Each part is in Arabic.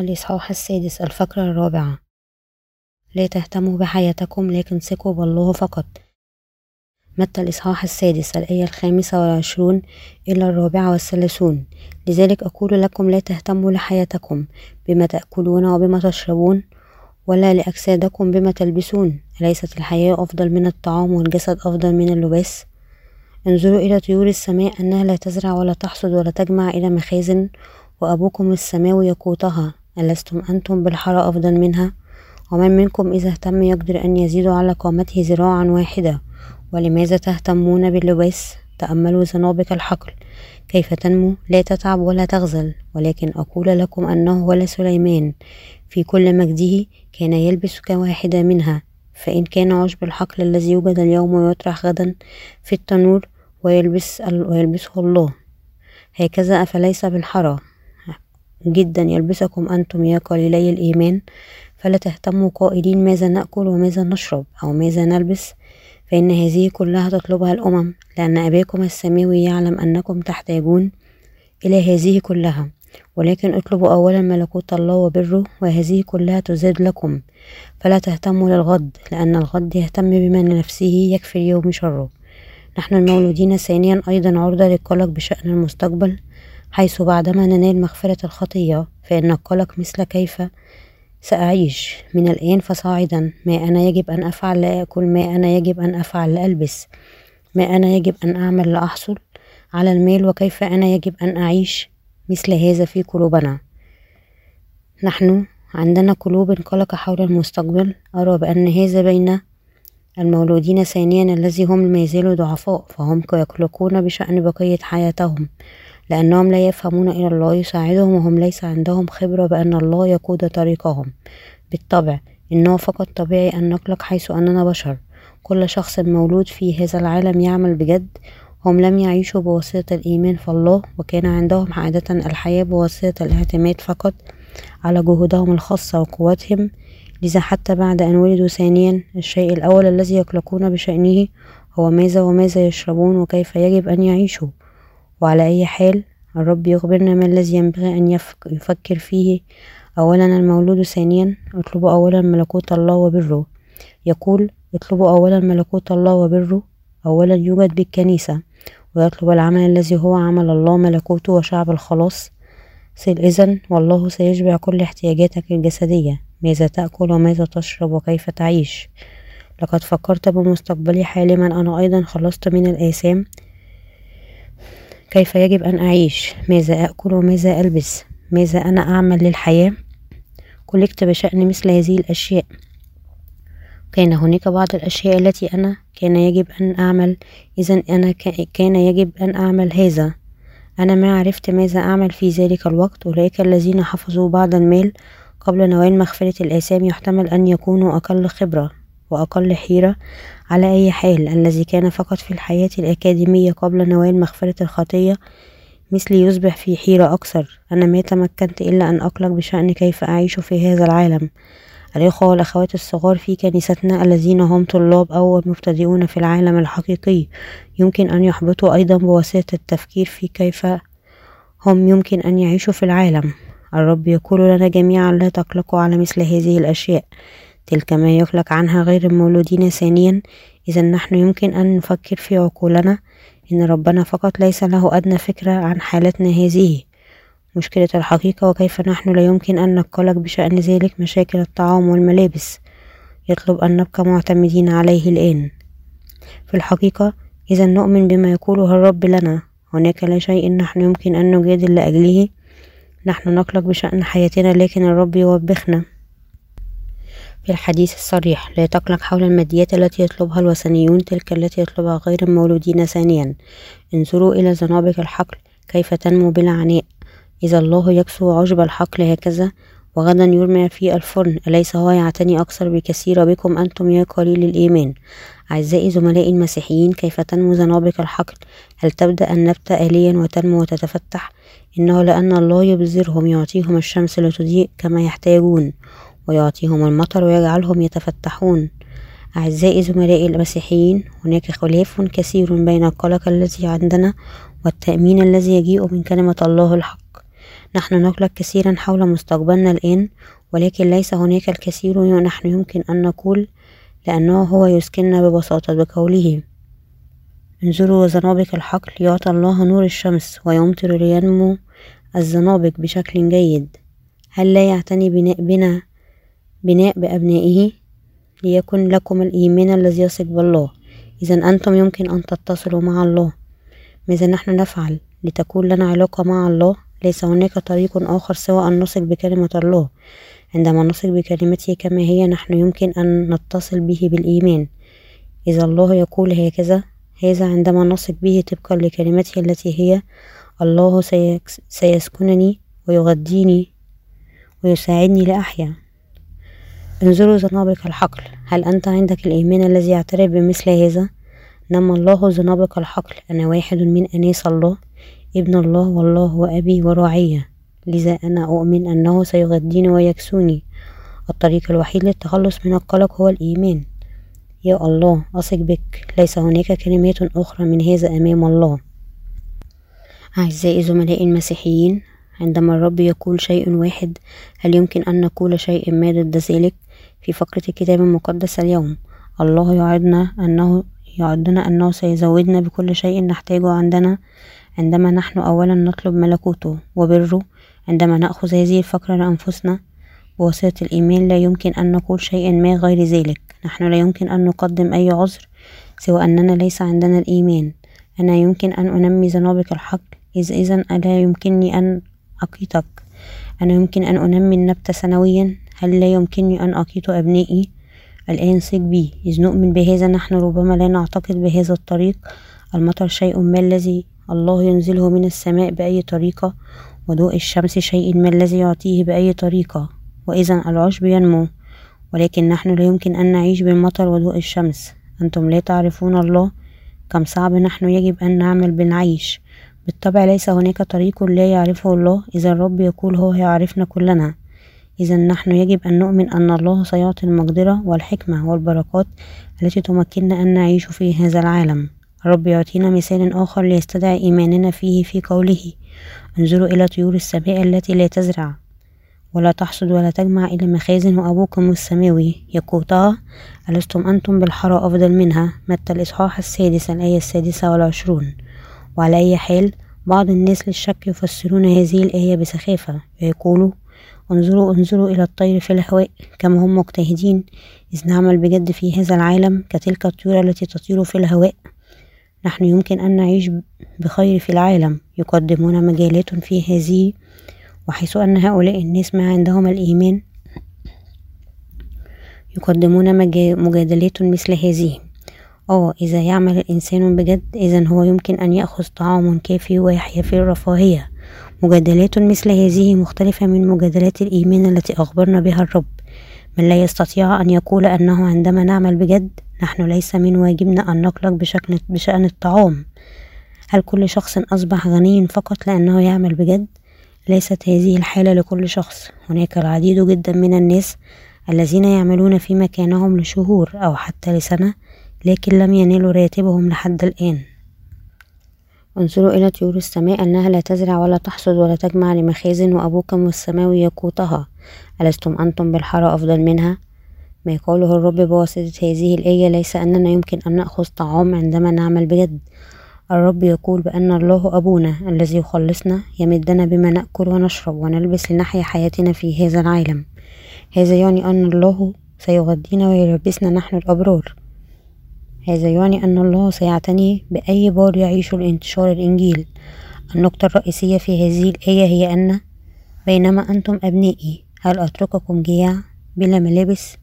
الإصحاح السادس الفقرة الرابعة. لا تهتموا بحياتكم لكن ثقوا بالله فقط. متى الإصحاح السادس الآية الخامسة والعشرون إلى الرابعة والثلاثون؟ لذلك أقول لكم لا تهتموا لحياتكم بما تأكلون وبما تشربون ولا لأجسادكم بما تلبسون. أليست الحياة أفضل من الطعام والجسد أفضل من اللباس؟ انظروا إلى طيور السماء أنها لا تزرع ولا تحصد ولا تجمع إلى مخازن وأبوكم السماوي يقوتها ألستم أنتم بالحرى أفضل منها؟ ومن منكم إذا اهتم يقدر أن يزيد على قامته ذراعا واحدة ولماذا تهتمون باللباس؟ تأملوا زنابق الحقل. كيف تنمو؟ لا تتعب ولا تغزل ولكن أقول لكم أنه ولا سليمان. في كل مجده كان يلبس كواحدة منها فإن كان عشب الحقل الذي يوجد اليوم ويطرح غدا في التنور ويلبس ويلبسه الله. هكذا أفليس بالحرى؟ جدا يلبسكم أنتم يا قليلي الإيمان فلا تهتموا قائلين ماذا نأكل وماذا نشرب أو ماذا نلبس فإن هذه كلها تطلبها الأمم لأن أباكم السماوي يعلم أنكم تحتاجون إلى هذه كلها. ولكن اطلبوا أولا ملكوت الله وبره وهذه كلها تزاد لكم. فلا تهتموا للغد لأن الغد يهتم بما لنفسه يكفي اليوم شره. نحن المولودين ثانيا أيضا عرضة للقلق بشأن المستقبل. حيث بعدما ننال مغفرة الخطية فإن القلق مثل كيف؟ سأعيش من الآن فصاعدا. ما أنا يجب أن أفعل لآكل ما أنا يجب أن أفعل لألبس ما أنا يجب أن أعمل لأحصل على المال وكيف أنا يجب أن أعيش مثل هذا في قلوبنا؟ نحن عندنا قلوب قلق حول المستقبل. أرى بأن هذا بين المولودين ثانيا الذي هم ما زالوا ضعفاء فهم يقلقون بشأن بقية حياتهم. لأنهم لا يفهمون إلى الله يساعدهم وهم ليس عندهم خبرة بأن الله يقود طريقهم. بالطبع إنه فقط طبيعي أن نقلق حيث أننا بشر. كل شخص مولود في هذا العالم يعمل بجد. هم لم يعيشوا بواسطة الإيمان في الله وكان عندهم عادة الحياة بواسطة الاعتماد فقط على جهودهم الخاصة وقوتهم لذا حتى بعد أن ولدوا ثانيا الشيء الأول الذي يقلقون بشأنه هو ماذا وماذا يشربون وكيف يجب أن يعيشوا. وعلى أي حال الرب يخبرنا ما الذي ينبغي أن يفكر فيه أولا المولود ثانيا اطلبوا أولا ملكوت الله وبره. يقول اطلبوا أولا ملكوت الله وبره أولا يوجد بالكنيسة. ويطلب العمل الذي هو عمل الله ملكوته وشعب الخلاص. إذن والله سيشبع كل احتياجاتك الجسدية. ماذا تأكل وماذا تشرب وكيف تعيش؟ لقد فكرت بمستقبلي حالما أنا أيضا خلصت من الآثام. كيف يجب أن أعيش؟ ماذا أكل وماذا ألبس؟ ماذا أنا أعمل للحياة؟ قلقت بشأن مثل هذه الأشياء. كان هناك بعض الأشياء التي أنا كان يجب أن أعمل. إذا أنا كان يجب أن أعمل هذا. أنا ما عرفت ماذا أعمل في ذلك الوقت أولئك الذين حفظوا بعض المال قبل نوال مغفرة الآثام يحتمل أن يكونوا أقل خبرة. وأقل حيرة على أي حال الذي كان فقط في الحياة الأكاديمية قبل نوال مغفرة الخطية مثلي يصبح في حيرة أكثر. أنا ما تمكنت إلا أن أقلق بشأن كيف أعيش في هذا العالم. الإخوة والأخوات الصغار في كنيستنا الذين هم طلاب أو مبتدئون في العالم الحقيقي يمكن أن يحبطوا أيضا بواسطة التفكير في كيف هم يمكن أن يعيشوا في العالم. الرب يقول لنا جميعا لا تقلقوا على مثل هذه الأشياء. تلك ما يقلق عنها غير المولودين ثانيا. إذا نحن يمكن أن نفكر في عقولنا إن ربنا فقط ليس له أدنى فكرة عن حالتنا هذه. مشكلة الحقيقة وكيف نحن لا يمكن أن نقلق بشأن ذلك مشاكل الطعام والملابس. يطلب أن نبقى معتمدين عليه الآن. في الحقيقة إذا نؤمن بما يقوله الرب لنا. هناك لا شيء نحن يمكن أن نجادل لأجله. نحن نقلق بشأن حياتنا لكن الرب يوبخنا. في الحديث الصريح لا تقلق حول الماديات التي يطلبها الوثنيون تلك التي يطلبها غير المولودين ثانيا. انظروا إلى زنابق الحقل كيف تنمو بلا عناء. إذا الله يكسو عشب الحقل هكذا وغدا يرمى في الفرن. أليس هو يعتني أكثر بكثير بكم أنتم يا قليل الإيمان؟ أعزائي زملائي المسيحيين كيف تنمو زنابق الحقل؟ هل تبدأ النبتة آليا وتنمو وتتفتح؟ إنه لأن الله يبذرهم يعطيهم الشمس لتضيء كما يحتاجون. ويعطيهم المطر ويجعلهم يتفتحون. أعزائي زملائي المسيحيين هناك خلاف كثير بين القلق الذي عندنا والتأمين الذي يجيء من كلمة الله الحق. نحن نقلق كثيرا حول مستقبلنا الآن ولكن ليس هناك الكثير نحن يمكن أن نقول لأنه هو يسكننا ببساطة بقوله انظروا زنابق الحقل يعطى الله نور الشمس ويمطر لينمو الزنابق بشكل جيد. هل لا يعتني بنا بناء بأبنائه ليكن لكم الإيمان الذي يثق بالله. إذا أنتم يمكن أن تتصلوا مع الله. ماذا نحن نفعل؟ لتكون لنا علاقة مع الله؟ ليس هناك طريق آخر سوى أن نثق بكلمة الله. عندما نثق بكلمته كما هي نحن يمكن أن نتصل به بالإيمان. إذا الله يقول هكذا هذا عندما نثق به طبقا لكلمته التي هي الله سيسكنني ويغذيني ويساعدني لأحيا. انظروا زنابق الحقل. هل أنت عندك الإيمان الذي يعترف بمثل هذا؟ نما الله زنابق الحقل. أنا واحد من أناس الله ابن الله والله هو أبي وراعية لذا أنا أؤمن أنه سيغذيني ويكسوني. الطريق الوحيد للتخلص من القلق هو الإيمان. يا الله أثق بك. ليس هناك كلمات أخرى من هذا أمام الله. أعزائي زملائي المسيحيين عندما الرب يقول شيء واحد هل يمكن أن نقول شيء ما ضد ذلك؟ في فقرة الكتاب المقدس اليوم. الله يعدنا أنه يعدنا أنه سيزودنا بكل شيء نحتاجه عندنا عندما نحن أولا نطلب ملكوته. وبره عندما نأخذ هذه الفقرة لأنفسنا بواسطة الإيمان لا يمكن أن نقول شيئا ما غير ذلك. نحن لا يمكن أن نقدم أي عذر سوى أننا ليس عندنا الإيمان. أنا يمكن أن أنمي زنابق الحق. إذ إذا ألا يمكنني أن أقيتك؟ أنا يمكن أن أنمي النبتة سنويا؟ هل لا يمكنني أن أقيت أبنائي؟ الآن ثق بي. إذ نؤمن بهذا نحن ربما لا نعتقد بهذا الطريق. المطر شيء ما الذي الله ينزله من السماء بأي طريقة وضوء الشمس شيء ما الذي يعطيه بأي طريقة. وإذا العشب ينمو. ولكن نحن لا يمكن أن نعيش بالمطر وضوء الشمس. أنتم لا تعرفون الله. كم صعب نحن يجب أن نعمل بالعيش. بالطبع ليس هناك طريق لا يعرفه الله. إذا الرب يقول هو يعرفنا كلنا. إذا نحن يجب أن نؤمن أن الله سيعطي المقدرة والحكمة والبركات التي تمكننا أن نعيش في هذا العالم. الرب يعطينا مثال آخر ليستدعي إيماننا فيه في قوله انظروا إلى طيور السماء التي لا تزرع ولا تحصد ولا تجمع إلى مخازن وأبوكم السماوي. يقوتها ألستم أنتم بالحرى أفضل منها؟ متى الإصحاح السادس الآية السادسة والعشرون؟ وعلى أي حال بعض الناس للشك يفسرون هذه الآية بسخافة ويقولوا انظروا انظروا إلى الطير في الهواء كما هم مجتهدين. إذ نعمل بجد في هذا العالم كتلك الطيور التي تطير في الهواء نحن يمكن أن نعيش بخير في العالم يقدمون مجالات في هذه وحيث أن هؤلاء الناس ما عندهم الإيمان. يقدمون مجادلات مثل هذه. آه إذا يعمل الإنسان بجد إذا هو يمكن أن يأخذ طعام كافي ويحيا في الرفاهية. مجادلات مثل هذه مختلفة من مجادلات الإيمان التي أخبرنا بها الرب. من لا يستطيع أن يقول أنه عندما نعمل بجد نحن ليس من واجبنا أن نقلق بشكل بشأن الطعام. هل كل شخص أصبح غني فقط لأنه يعمل بجد؟ ليست هذه الحالة لكل شخص. هناك العديد جدا من الناس الذين يعملون في مكانهم لشهور أو حتى لسنة لكن لم ينالوا راتبهم لحد الآن. انظروا إلى طيور السماء أنها لا تزرع ولا تحصد ولا تجمع لمخازن وأبوكم السماوي يقوتها ألستم أنتم بالحرى أفضل منها؟ ما يقوله الرب بواسطة هذه الآية ليس أننا يمكن أن نأخذ طعام عندما نعمل بجد الرب يقول بأن الله أبونا الذي يخلصنا يمدنا بما نأكل ونشرب ونلبس لنحيا حياتنا في هذا العالم. هذا يعني أن الله سيغذينا ويلبسنا نحن الأبرار. هذا يعني أن الله سيعتني بأي بار يعيش لانتشار الإنجيل. النقطة الرئيسية في هذه الآية هي أن بينما أنتم أبنائي هل أترككم جياع بلا ملابس؟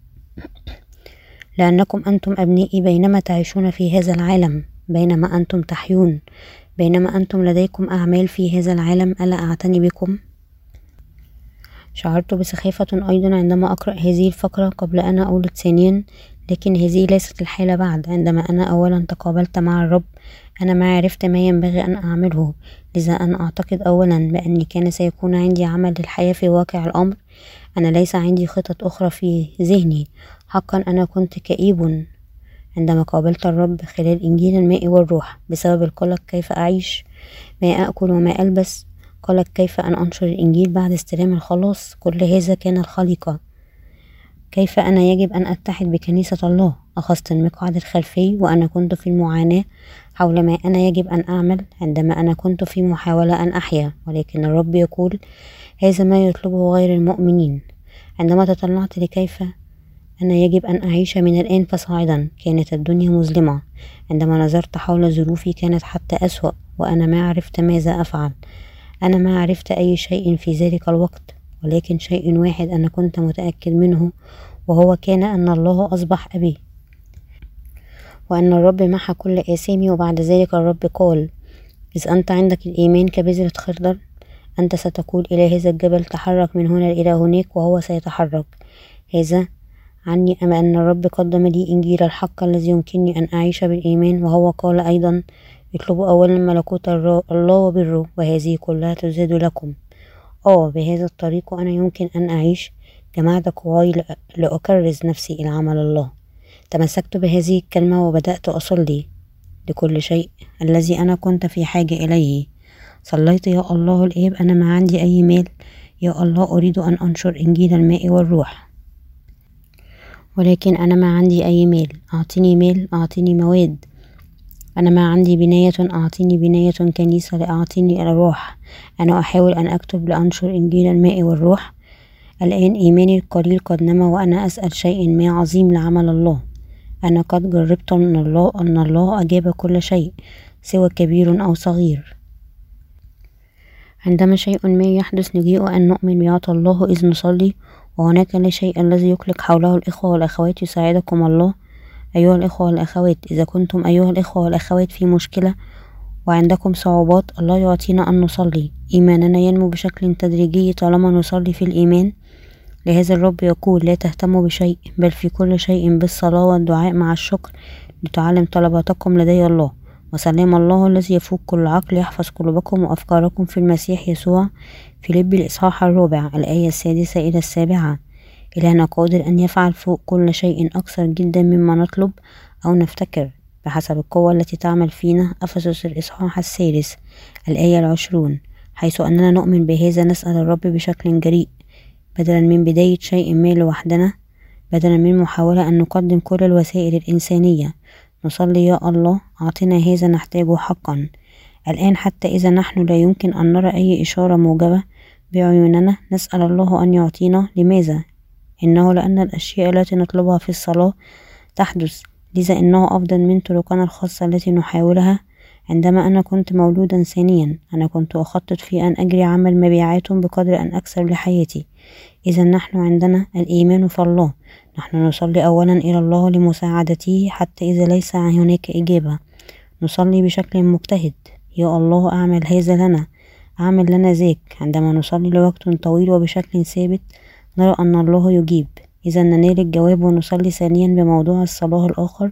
لأنكم أنتم أبنائي بينما تعيشون في هذا العالم بينما أنتم تحيون. بينما أنتم لديكم أعمال في هذا العالم ألا أعتني بكم؟ شعرت بسخافة أيضا عندما أقرأ هذه الفقرة قبل أن أولد ثانيا. لكن هذه ليست الحالة بعد. عندما أنا أولا تقابلت مع الرب أنا ما عرفت ما ينبغي أن أعمله. لذا أنا أعتقد أولا بأني كان سيكون عندي عمل للحياة في واقع الأمر. أنا ليس عندي خطط أخرى في ذهني. حقا أنا كنت كئيب عندما قابلت الرب خلال إنجيل الماء والروح. بسبب القلق كيف أعيش؟ ما أكل وما ألبس؟ قالت كيف أن أنشر الإنجيل بعد استلام الخلاص؟ كل هذا كان الخليقة. كيف أنا يجب أن أتحد بكنيسة الله؟ أخذت المقعد الخلفي وأنا كنت في المعاناة حول ما أنا يجب أن أعمل عندما أنا كنت في محاولة أن أحيا. ولكن الرب يقول هذا ما يطلبه غير المؤمنين. عندما تطلعت لكيف أنا يجب أن أعيش من الآن فصاعدا كانت الدنيا مظلمة. عندما نظرت حول ظروفي كانت حتى أسوأ وأنا ما عرفت ماذا أفعل. أنا ما عرفت أي شيء في ذلك الوقت. ولكن شيء واحد أنا كنت متأكد منه وهو كان أن الله أصبح أبي وأن الرب محى كل آثامي وبعد ذلك الرب قال إذ أنت عندك الإيمان كبذرة خردل أنت ستقول إلى هذا الجبل تحرك من هنا إلى هناك وهو سيتحرك. هذا عني أما أن الرب قدم لي إنجيل الحق الذي يمكنني أن أعيش بالإيمان؟ وهو قال أيضا اطلبوا أولا ملكوت الله وبره وهذه كلها تزاد لكم. آه بهذا الطريق أنا يمكن أن أعيش جمعت قواي لأكرز نفسي إلى عمل الله. تمسكت بهذه الكلمة وبدأت أصلي لكل شيء الذي أنا كنت في حاجة إليه. صليت يا الله الآب أنا ما عندي أي مال. يا الله أريد أن أنشر إنجيل الماء والروح. ولكن أنا ما عندي أي مال. أعطني مال أعطني مواد. أنا ما عندي بناية أعطني بناية كنيسة لأعطيني الروح. أنا أحاول أن أكتب لأنشر إنجيل الماء والروح. الآن إيماني القليل قد نما وأنا أسأل شيء ما عظيم لعمل الله. أنا قد جربت أن الله أن الله أجاب كل شيء سوى كبير أو صغير. عندما شيء ما يحدث نجيء أن نؤمن بعطى الله إذ نصلي وهناك لا شيء الذي يقلق حوله الإخوة والأخوات يساعدكم الله. أيها الإخوة والأخوات إذا كنتم أيها الإخوة والأخوات في مشكلة وعندكم صعوبات الله يعطينا أن نصلي. إيماننا ينمو بشكل تدريجي طالما نصلي في الإيمان. لهذا الرب يقول لا تهتموا بشيء بل في كل شيء بالصلاة والدعاء مع الشكر لتعلم طلباتكم لدي الله. وسلام الله الذي يفوق كل عقل يحفظ قلوبكم وأفكاركم في المسيح يسوع. في لب الإصحاح الرابع الآية السادسة إلى السابعة. إلهنا قادر أن يفعل فوق كل شيء أكثر جدا مما نطلب أو نفتكر بحسب القوة التي تعمل فينا أفسس الإصحاح السادس الآية العشرون حيث أننا نؤمن بهذا نسأل الرب بشكل جريء بدلا من بداية شيء ما لوحدنا بدلا من محاولة أن نقدم كل الوسائل الإنسانية. نصلي يا الله أعطنا هذا نحتاجه حقا. الآن حتى إذا نحن لا يمكن أن نرى أي إشارة موجبة بعيوننا نسأل الله أن يعطينا. لماذا؟ إنه لأن الأشياء التي نطلبها في الصلاة تحدث لذا إنه أفضل من طرقنا الخاصة التي نحاولها. عندما أنا كنت مولودا ثانيا أنا كنت أخطط في أن أجري عمل مبيعات بقدر أن أكسب لحياتي. إذا نحن عندنا الإيمان في الله. نحن نصلي أولا إلى الله لمساعدته حتى إذا ليس هناك إجابة. نصلي بشكل مجتهد. يا الله أعمل هذا لنا. أعمل لنا ذاك. عندما نصلي لوقت طويل وبشكل ثابت نرى أن الله يجيب. إذا ننال الجواب ونصلي ثانيا بموضوع الصلاة الآخر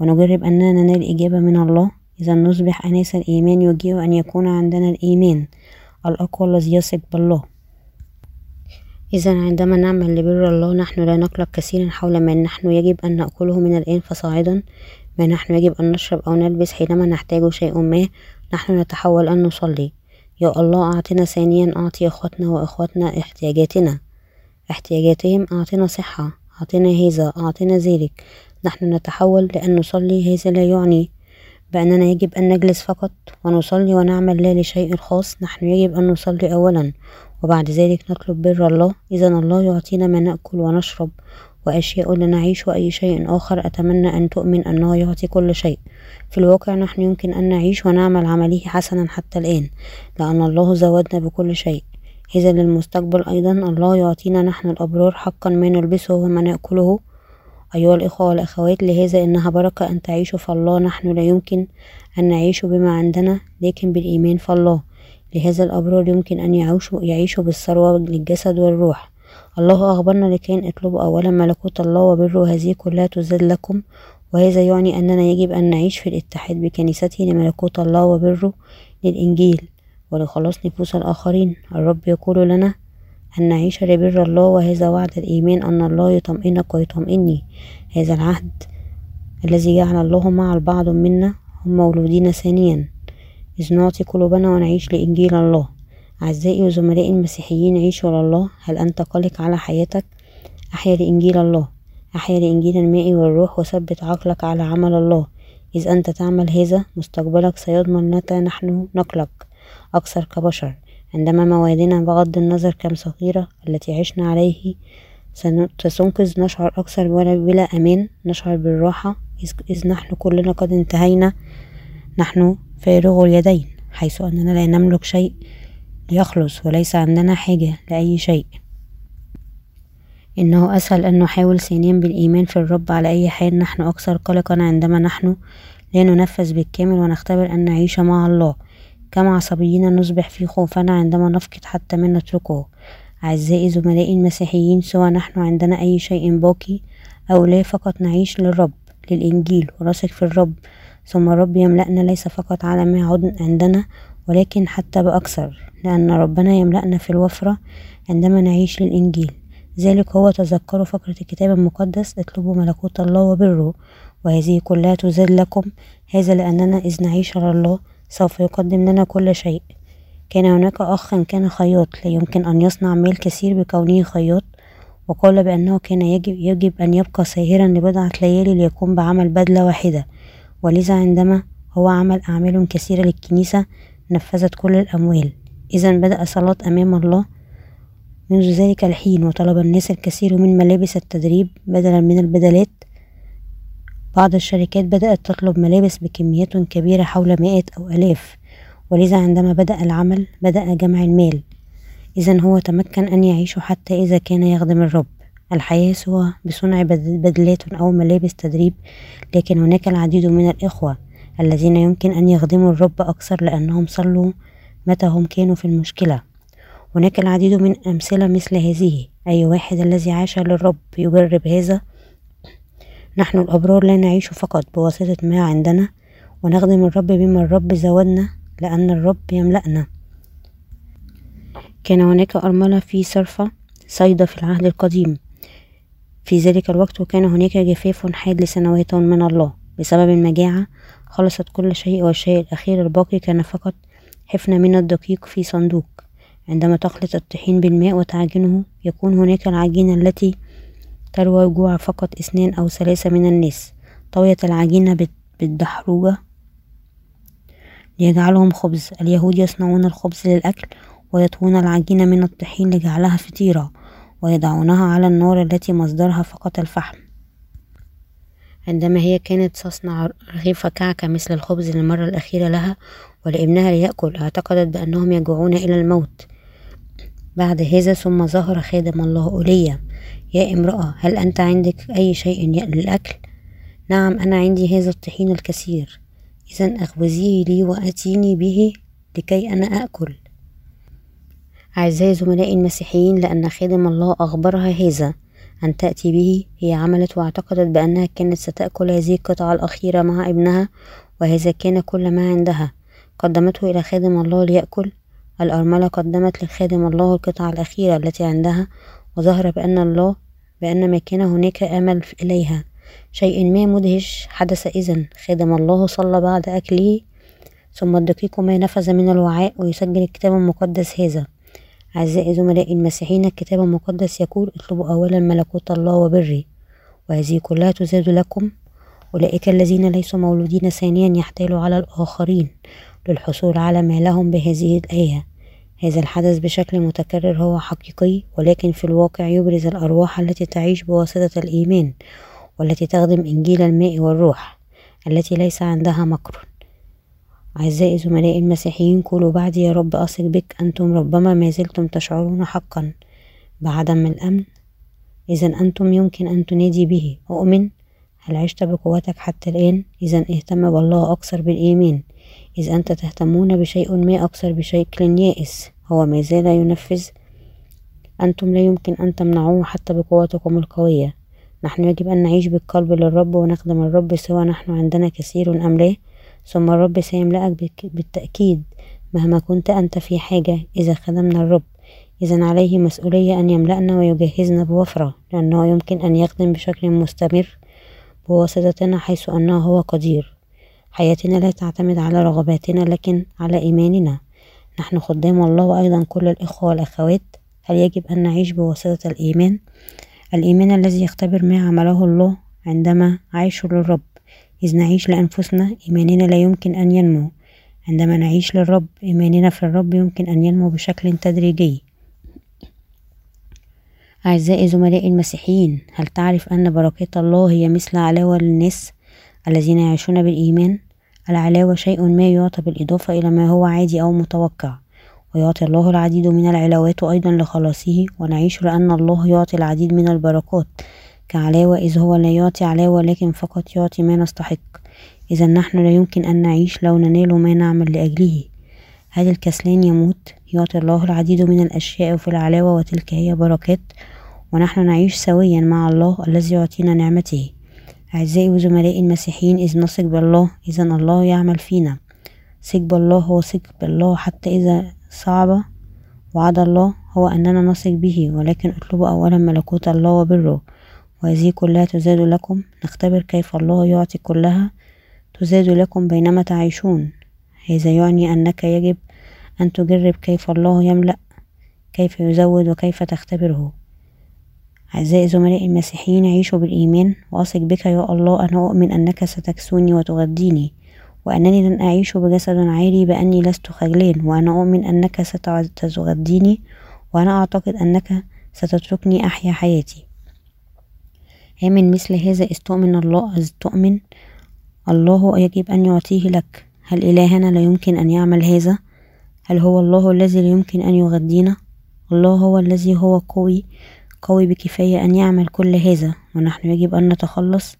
ونجرب أننا ننال إجابة من الله. إذا نصبح أناس الإيمان يجيء أن يكون عندنا الإيمان الأقوى الذي يثق بالله. إذا عندما نعمل لبر الله نحن لا نقلق كثيرا حول ما نحن يجب أن نأكله من الآن فصاعدا ما نحن يجب أن نشرب أو نلبس حينما نحتاج شيء ما نحن نتحول أن نصلي. يا الله أعطنا ثانيا أعطي أخوتنا وأخواتنا احتياجاتنا. احتياجاتهم أعطنا صحة أعطنا هذا أعطنا ذلك. نحن نتحول لأن نصلي هذا لا يعني بأننا يجب أن نجلس فقط ونصلي ونعمل لا لشيء خاص. نحن يجب أن نصلي أولا وبعد ذلك نطلب بر الله. إذا الله يعطينا ما نأكل ونشرب وأشياء لنعيش وأي شيء آخر. أتمنى أن تؤمن أنه يعطي كل شيء. في الواقع نحن يمكن أن نعيش ونعمل عمله حسنا حتى الآن لأن الله زودنا بكل شيء. إذا للمستقبل أيضا الله يعطينا نحن الأبرار حقا ما نلبسه وما نأكله. أيها الإخوة والأخوات لهذا إنها بركة أن تعيشوا في الله. نحن لا يمكن أن نعيش بما عندنا لكن بالإيمان في الله. لهذا الأبرار يمكن أن يعيشوا, يعيشوا بالثروة للجسد والروح. الله أخبرنا لكي اطلبوا أولا ملكوت الله وبره هذه كلها تزاد لكم. وهذا يعني أننا يجب أن نعيش في الاتحاد بكنيسته لملكوت الله وبره للإنجيل. ولخلاص نفوس الآخرين. الرب يقول لنا أن نعيش لبر الله وهذا وعد الإيمان أن الله يطمئنك ويطمئني هذا العهد الذي جعل الله مع البعض منا هم مولودين ثانيا. إذ نعطي قلوبنا ونعيش لإنجيل الله. أعزائي وزملائي المسيحيين عيشوا لله هل أنت قلق على حياتك؟ أحيا لإنجيل الله. أحيا لإنجيل الماء والروح وثبت عقلك على عمل الله. إذ أنت تعمل هذا مستقبلك سيضمن متى نحن نقلق. أكثر كبشر. عندما موادنا بغض النظر كم صغيرة التي عشنا عليه ستنقذ نشعر أكثر بلا أمان نشعر بالراحة. إذ نحن كلنا قد انتهينا نحن فارغ اليدين حيث أننا لا نملك شيء ليخلص وليس عندنا حاجة لأي شيء. إنه أسهل أن نحاول ثانيا بالإيمان في الرب على أي حال. نحن أكثر قلقا عندما نحن لا ننفذ بالكامل ونختبر أن نعيش مع الله. كم عصبيين نصبح في خوفنا عندما نفقد حتى من نتركه. أعزائي زملائي المسيحيين سواء نحن عندنا أي شيء باقي أو لا فقط نعيش للرب للإنجيل ونثق في الرب. ثم الرب يملأنا ليس فقط على ما عندنا ولكن حتى بأكثر لأن ربنا يملأنا في الوفرة عندما نعيش للإنجيل. ذلك هو تذكروا فقرة الكتاب المقدس اطلبوا ملكوت الله وبره وهذه كلها تزاد لكم. هذا لأننا إذ نعيش على الله سوف يقدم لنا كل شيء. كان هناك أخ كان خياط لا يمكن أن يصنع مال كثير بكونه خياط وقال بأنه كان يجب, يجب أن يبقى ساهرا لبضعة ليالي ليقوم بعمل بدلة واحدة. ولذا عندما هو عمل أعمال كثيرة للكنيسة نفذت كل الأموال. إذا بدأ صلاة أمام الله. منذ ذلك الحين وطلب الناس الكثير من ملابس التدريب بدلا من البدلات. بعض الشركات بدأت تطلب ملابس بكميات كبيرة حول مائة أو ألاف ولذا عندما بدأ العمل بدأ جمع المال. إذا هو تمكن أن يعيش حتى إذا كان يخدم الرب. الحياة سوى بصنع بدلات أو ملابس تدريب لكن هناك العديد من الإخوة الذين يمكن أن يخدموا الرب أكثر لأنهم صلوا متى هم كانوا في المشكلة. هناك العديد من أمثلة مثل هذه. أي واحد الذي عاش للرب يجرب هذا؟ نحن الأبرار لا نعيش فقط بواسطة ما عندنا ونخدم الرب بما الرب زودنا لأن الرب يملأنا. كان هناك أرملة في صرفة صيدا في العهد القديم. في ذلك الوقت وكان هناك جفاف حاد لسنوات من الله. بسبب المجاعة خلصت كل شيء والشيء الأخير الباقي كان فقط حفنة من الدقيق في صندوق. عندما تخلط الطحين بالماء وتعجنه يكون هناك العجينة التي تروى جوع فقط اثنان أو ثلاثة من الناس. طوية العجينة بالدحروجة ليجعلهم خبز. اليهود يصنعون الخبز للأكل ويطوون العجينة من الطحين لجعلها فطيرة ويضعونها على النار التي مصدرها فقط الفحم. عندما هي كانت تصنع رغيف كعكة مثل الخبز للمرة الأخيرة لها ولابنها ليأكل اعتقدت بأنهم يجوعون إلى الموت. بعد هذا ثم ظهر خادم الله أوليا يا امرأة هل أنت عندك أي شيء للأكل؟ نعم أنا عندي هذا الطحين الكثير. إذا أخبزيه لي وأتيني به لكي أنا آكل. أعزائي زملائي المسيحيين لأن خادم الله أخبرها هذا. أن تأتي به هي عملت واعتقدت بأنها كانت ستأكل هذه القطعة الأخيرة مع ابنها وهذا كان كل ما عندها. قدمته إلى خادم الله ليأكل. الأرملة قدمت لخادم الله القطعة الأخيرة التي عندها وظهر بأن الله بأن ما كان هناك أمل إليها. شيء ما مدهش حدث إذن. خادم الله صلى بعد أكله ثم الدقيق ما نفذ من الوعاء ويسجل الكتاب المقدس هذا. أعزائي زملائي المسيحيين الكتاب المقدس يقول اطلبوا أولا ملكوت الله وبره وهذه كلها تزاد لكم. أولئك الذين ليسوا مولودين ثانيا يحتالوا على الآخرين للحصول على ما لهم بهذه الآية. هذا الحدث بشكل متكرر هو حقيقي ولكن في الواقع يبرز الأرواح التي تعيش بواسطة الإيمان والتي تخدم إنجيل الماء والروح التي ليس عندها مكر. أعزائي زملائي المسيحيين قولوا بعدي يا رب أثق بك أنتم ربما ما زلتم تشعرون حقا. بعدم الأمن إذا أنتم يمكن أن تنادي به. أؤمن؟ هل عشت بقوتك حتى الآن؟ إذا اهتم بالله أكثر بالإيمان. إذ أنت تهتمون بشيء ما أكثر بشكل يائس هو ما زال ينفذ. أنتم لا يمكن أن تمنعوه حتى بقوتكم القوية. نحن يجب أن نعيش بالقلب للرب ونخدم الرب سواء نحن عندنا كثير أم لا؟ ثم الرب سيملأك بالتأكيد مهما كنت أنت في حاجة إذا خدمنا الرب. إذا عليه مسؤولية أن يملأنا ويجهزنا بوفرة لأنه يمكن أن يخدم بشكل مستمر بواسطتنا حيث أنه هو قدير. حياتنا لا تعتمد على رغباتنا لكن على إيماننا. نحن خدام الله وأيضا كل الإخوة والأخوات. هل يجب أن نعيش بواسطة الإيمان؟ الإيمان الذي يختبر ما عمله الله عندما عيشوا للرب. إذ نعيش لأنفسنا إيماننا لا يمكن أن ينمو. عندما نعيش للرب إيماننا في الرب يمكن أن ينمو بشكل تدريجي. أعزائي زملائي المسيحيين هل تعرف أن بركات الله هي مثل علاوة للناس؟ الذين يعيشون بالإيمان. العلاوة شيء ما يعطى بالإضافة إلى ما هو عادي أو متوقع ويعطي الله العديد من العلاوات أيضا لخلاصه ونعيش لأن الله يعطي العديد من البركات. كعلاوة إذ هو لا يعطي علاوة لكن فقط يعطي ما نستحق. إذا نحن لا يمكن أن نعيش لو ننال ما نعمل لأجله. هل الكسلان يموت يعطي الله العديد من الأشياء في العلاوة وتلك هي بركات. ونحن نعيش سويا مع الله الذي يعطينا نعمته. أعزائي وزملائي المسيحيين إذ نثق بالله إذا الله يعمل فينا. ثق بالله هو ثق بالله حتى إذا صعب وعد الله هو أننا نثق به ولكن اطلبوا أولا ملكوت الله وبره. وهذه كلها تزاد لكم. نختبر كيف الله يعطي كلها تزاد لكم بينما تعيشون. هذا يعني أنك يجب أن تجرب كيف الله يملأ كيف يزود وكيف تختبره. أعزائي زملائي المسيحيين عيشوا بالإيمان. وأثق بك يا الله أنا أؤمن أنك ستكسوني وتغذيني وأنني لن أعيش بجسد عالي بأني لست خجلان وأنا أؤمن أنك ستغذيني وأنا أعتقد أنك ستتركني أحيا حياتي. آمن مثل هذا إذ تؤمن الله. إذ تؤمن الله يجب أن يعطيه لك. هل إلهنا لا يمكن أن يعمل هذا؟ هل هو الله الذي لا يمكن أن يغذينا؟ الله هو الذي هو قوي. قوي بكفاية أن يعمل كل هذا ونحن يجب أن نتخلص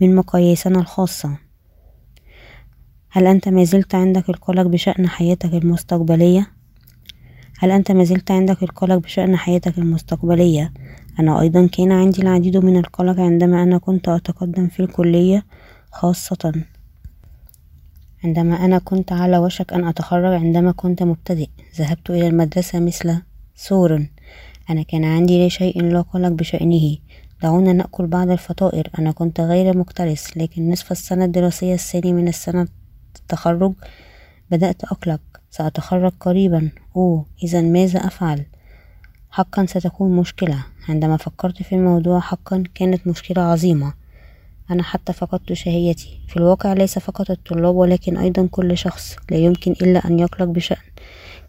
من مقاييسنا الخاصة هل أنت ما زلت عندك القلق بشأن حياتك المستقبلية؟ هل أنت ما زلت عندك القلق بشأن حياتك المستقبلية؟ أنا أيضا كان عندي العديد من القلق عندما أنا كنت أتقدم في الكلية خاصة عندما أنا كنت على وشك أن أتخرج عندما كنت مبتدئ ذهبت إلى المدرسة مثل سور أنا كان عندي شيء لا قلق بشأنه. دعونا نأكل بعض الفطائر. أنا كنت غير مكترث لكن نصف السنة الدراسية الثاني من السنة التخرج بدأت أقلق. سأتخرج قريبا. أوه إذا ماذا أفعل؟ حقا ستكون مشكلة. عندما فكرت في الموضوع حقا كانت مشكلة عظيمة. أنا حتى فقدت شهيتي. في الواقع ليس فقط الطلاب ولكن أيضا كل شخص. لا يمكن إلا أن يقلق بشأن.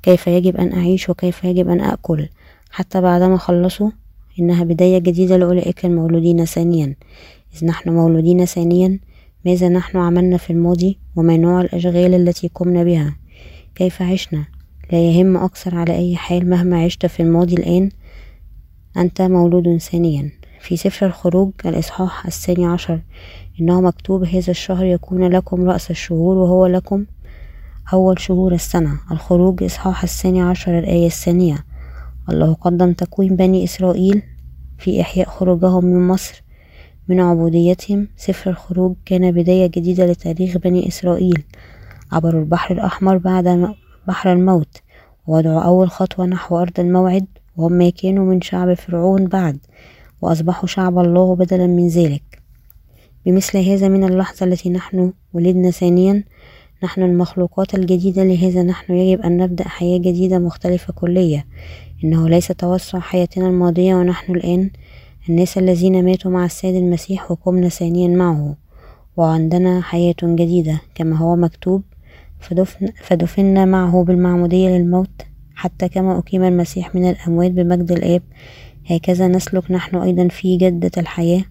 كيف يجب أن أعيش وكيف يجب أن أكل؟ حتى بعدما خلصوا إنها بداية جديدة لأولئك المولودين ثانيا. إذ نحن مولودين ثانيا ماذا نحن عملنا في الماضي وما نوع الأشغال التي قمنا بها؟ كيف عشنا؟ لا يهم أكثر على أي حال مهما عشت في الماضي الآن أنت مولود ثانيا. في سفر الخروج الإصحاح الثاني عشر إنه مكتوب هذا الشهر يكون لكم رأس الشهور وهو لكم أول شهور السنة. الخروج إصحاح الثاني عشر الآية الثانية. الله قدم تكوين بني إسرائيل في إحياء خروجهم من مصر من عبوديتهم. سفر الخروج كان بداية جديدة لتاريخ بني إسرائيل عبروا البحر الأحمر بعد بحر الموت ووضعوا أول خطوة نحو أرض الموعد وهم كانوا من شعب فرعون بعد وأصبحوا شعب الله بدلا من ذلك. بمثل هذا من اللحظة التي نحن ولدنا ثانيا نحن المخلوقات الجديدة لهذا نحن يجب أن نبدأ حياة جديدة مختلفة كلية. إنه ليس توسع حياتنا الماضية ونحن الآن الناس الذين ماتوا مع السيد المسيح وقمنا ثانيا معه وعندنا حياة جديدة كما هو مكتوب فدفن فدفنا معه بالمعمودية للموت حتى كما أقيم المسيح من الأموات بمجد الآب. هكذا نسلك نحن أيضا في جدة الحياة.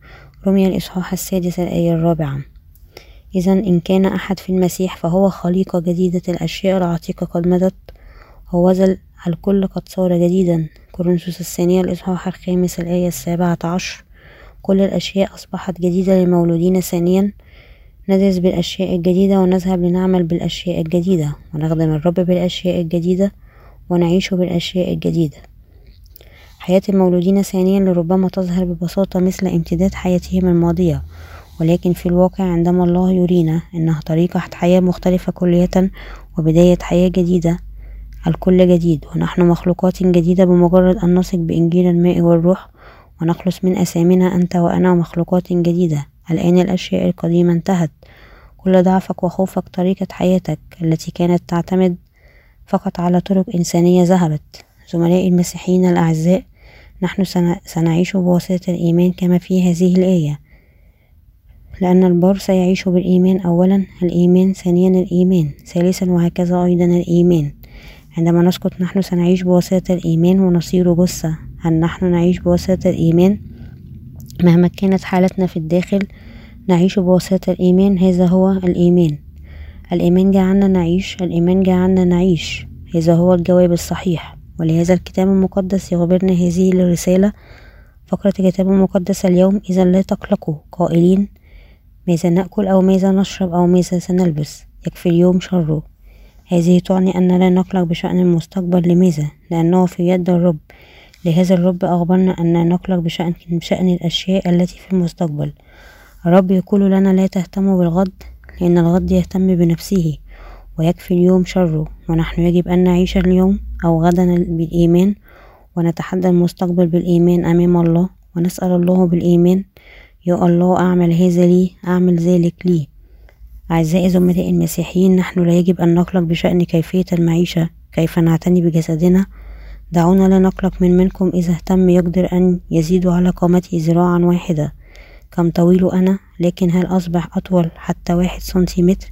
رمي الإصحاح السادس الآية الرابعة. إذا إن كان أحد في المسيح فهو خليقة جديدة الأشياء العتيقة قد مضت. ووزل الكل قد صار جديدا. كورنثوس الثانية الإصحاح الخامس الآية السابعة عشر. كل الأشياء أصبحت جديدة للمولودين ثانيا. ندرس بالأشياء الجديدة ونذهب لنعمل بالأشياء الجديدة. ونخدم الرب بالأشياء الجديدة ونعيش بالأشياء الجديدة. حياة المولودين ثانيا لربما تظهر ببساطة مثل امتداد حياتهم الماضية. ولكن في الواقع عندما الله يرينا إنها طريقة حياة مختلفة كلية وبداية حياة جديدة الكل جديد ونحن مخلوقات جديدة بمجرد أن نثق بإنجيل الماء والروح ونخلص من أثامنا أنت وأنا مخلوقات جديدة. الآن الأشياء القديمة انتهت. كل ضعفك وخوفك طريقة حياتك التي كانت تعتمد فقط على طرق إنسانية ذهبت. زملائي المسيحيين الأعزاء نحن سنعيش بواسطة الإيمان كما في هذه الآية. لأن البار سيعيش بالإيمان أولا الإيمان ثانيا الإيمان ثالثا وهكذا أيضا الإيمان. عندما نسقط نحن سنعيش بواسطة الإيمان ونصير جثة هل نحن نعيش بواسطة الإيمان؟ مهما كانت حالتنا في الداخل نعيش بواسطة الإيمان. هذا هو الإيمان. الإيمان جعلنا نعيش الإيمان جعلنا نعيش. هذا هو الجواب الصحيح. ولهذا الكتاب المقدس يخبرنا هذه الرسالة. فقرة الكتاب المقدس اليوم إذا لا تقلقوا قائلين ماذا نأكل أو ماذا نشرب أو ماذا سنلبس؟ يكفي اليوم شره. هذه تعني أن لا نقلق بشأن المستقبل لماذا؟ لأنه في يد الرب. لهذا الرب أخبرنا أن نقلق بشأن, بشأن الأشياء التي في المستقبل. الرب يقول لنا لا تهتموا بالغد لأن الغد يهتم بنفسه ويكفي اليوم شره. ونحن يجب أن نعيش اليوم أو غدا بالإيمان ونتحدى المستقبل بالإيمان أمام الله ونسأل الله بالإيمان. يا الله أعمل هذا لي أعمل ذلك لي. أعزائي زملائي المسيحيين نحن لا يجب أن نقلق بشأن كيفية المعيشة كيف نعتني بجسدنا؟ دعونا لا نقلق من منكم إذا اهتم يقدر أن يزيد على قامته ذراعا واحدة كم طويل أنا لكن هل أصبح أطول حتى واحد سنتيمتر؟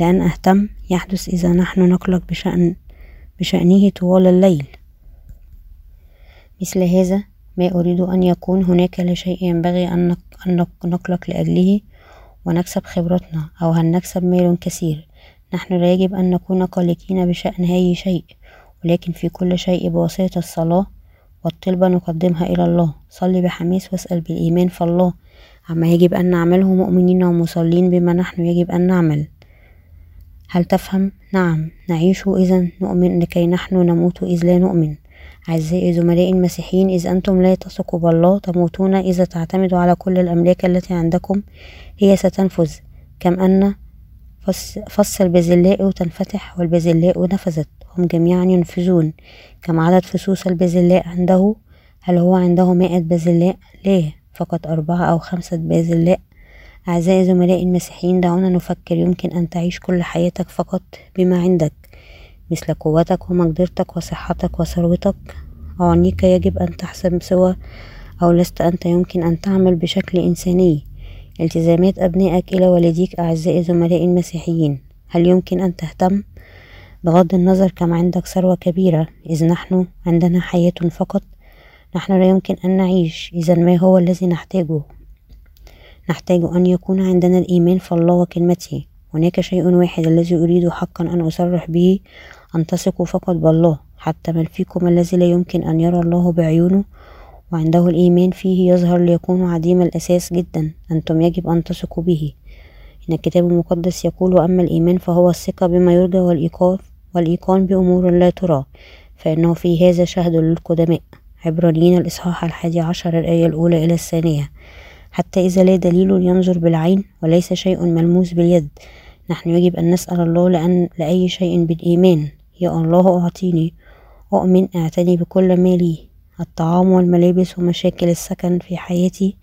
لأن أهتم يحدث إذا نحن نقلق بشأن بشأنه طوال الليل. مثل هذا ما أريد أن يكون هناك لا شيء ينبغي أن نقلق لأجله. ونكسب خبرتنا أو هل نكسب مال كثير. نحن لا يجب أن نكون قلقين بشأن أي شيء ولكن في كل شيء بواسطة الصلاة والطلبة نقدمها إلى الله. صلي بحماس واسأل بالإيمان فالله عما يجب أن نعمله مؤمنين ومصلين بما نحن يجب أن نعمل. هل تفهم؟ نعم نعيش إذا نؤمن لكي نحن نموت إذ لا نؤمن. أعزائي زملائي المسيحيين إذ أنتم لا تثقوا بالله تموتون إذا تعتمدوا على كل الأملاك التي عندكم. هي ستنفذ. كم أن فص البازلاء تنفتح والبازلاء نفذت. هم جميعا ينفذون. كم عدد فصوص البازلاء عنده؟ هل هو عنده مائة بازلاء لا. فقط أربعة أو خمسة بازلاء أعزائي زملائي المسيحيين دعونا نفكر يمكن أن تعيش كل حياتك فقط بما عندك. مثل قوتك ومقدرتك وصحتك وثروتك. أعنيك يجب أن تحسب سوى أو لست أنت يمكن أن تعمل بشكل إنساني. التزامات أبنائك إلى والديك أعزائي زملائي المسيحيين. هل يمكن أن تهتم؟ بغض النظر كم عندك ثروة كبيرة إذ نحن عندنا حياة فقط. نحن لا يمكن أن نعيش. إذا ما هو الذي نحتاجه؟ نحتاج أن يكون عندنا الإيمان في الله وكلمته. هناك شيء واحد الذي أريد حقا أن أصرح به. أن تثقوا فقط بالله حتى من فيكم الذي لا يمكن أن يرى الله بعيونه وعنده الإيمان فيه يظهر ليكون عديم الأساس جدا أنتم يجب أن تثقوا به. إن الكتاب المقدس يقول أما الإيمان فهو الثقة بما يرجى والإيقاف والإيقان بأمور لا ترى فإنه في هذا شهد للقدماء. عبرانيين الإصحاح الحادي عشر الآية الأولى إلى الثانية. حتى إذا لا دليل ينظر بالعين وليس شيء ملموس باليد نحن يجب أن نسأل الله لأن لأي شيء بالإيمان. يا الله أعطيني. أؤمن أعتني بكل ما لي. الطعام والملابس ومشاكل السكن في حياتي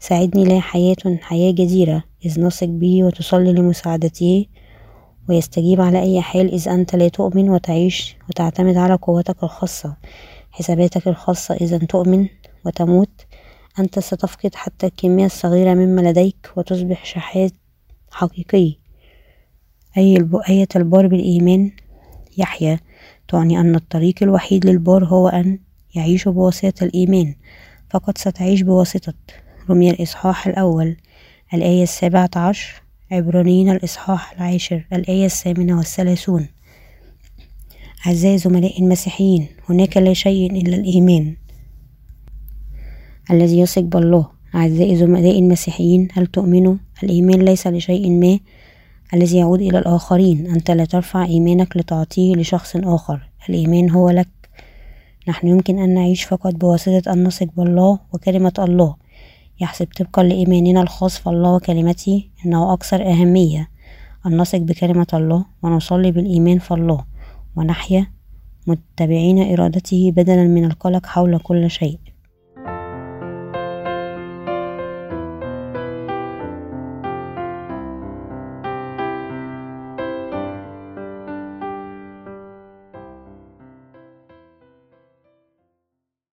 ساعدني لا حياة حياة جديرة إذ نثق به وتصلي لمساعدته ويستجيب على أي حال. إذ أنت لا تؤمن وتعيش وتعتمد على قوتك الخاصة حساباتك الخاصة. إذا تؤمن وتموت أنت ستفقد حتى الكمية الصغيرة مما لديك وتصبح شحات حقيقي. أي آية البار بالإيمان يحيا تعني أن الطريق الوحيد للبار هو أن يعيش بواسطة الإيمان. فقد ستعيش بواسطة. رمي الإصحاح الأول الآية السابعة عشر عبرانيين الإصحاح العاشر الآية الثامنة والثلاثون. أعزائي زملائي المسيحيين هناك لا شيء إلا الإيمان الذي يثق بالله. أعزائي زملائي المسيحيين هل تؤمنوا الإيمان ليس لشيء ما. الذي يعود إلى الآخرين. أنت لا ترفع إيمانك لتعطيه لشخص آخر. الإيمان هو لك. نحن يمكن أن نعيش فقط بواسطة أن نثق بالله وكلمة الله. يحسب طبقا لإيماننا الخاص في الله وكلمته. أنه أكثر أهمية أن نثق بكلمة الله ونصلي بالإيمان في الله ونحيا متبعين إرادته بدلا من القلق حول كل شيء.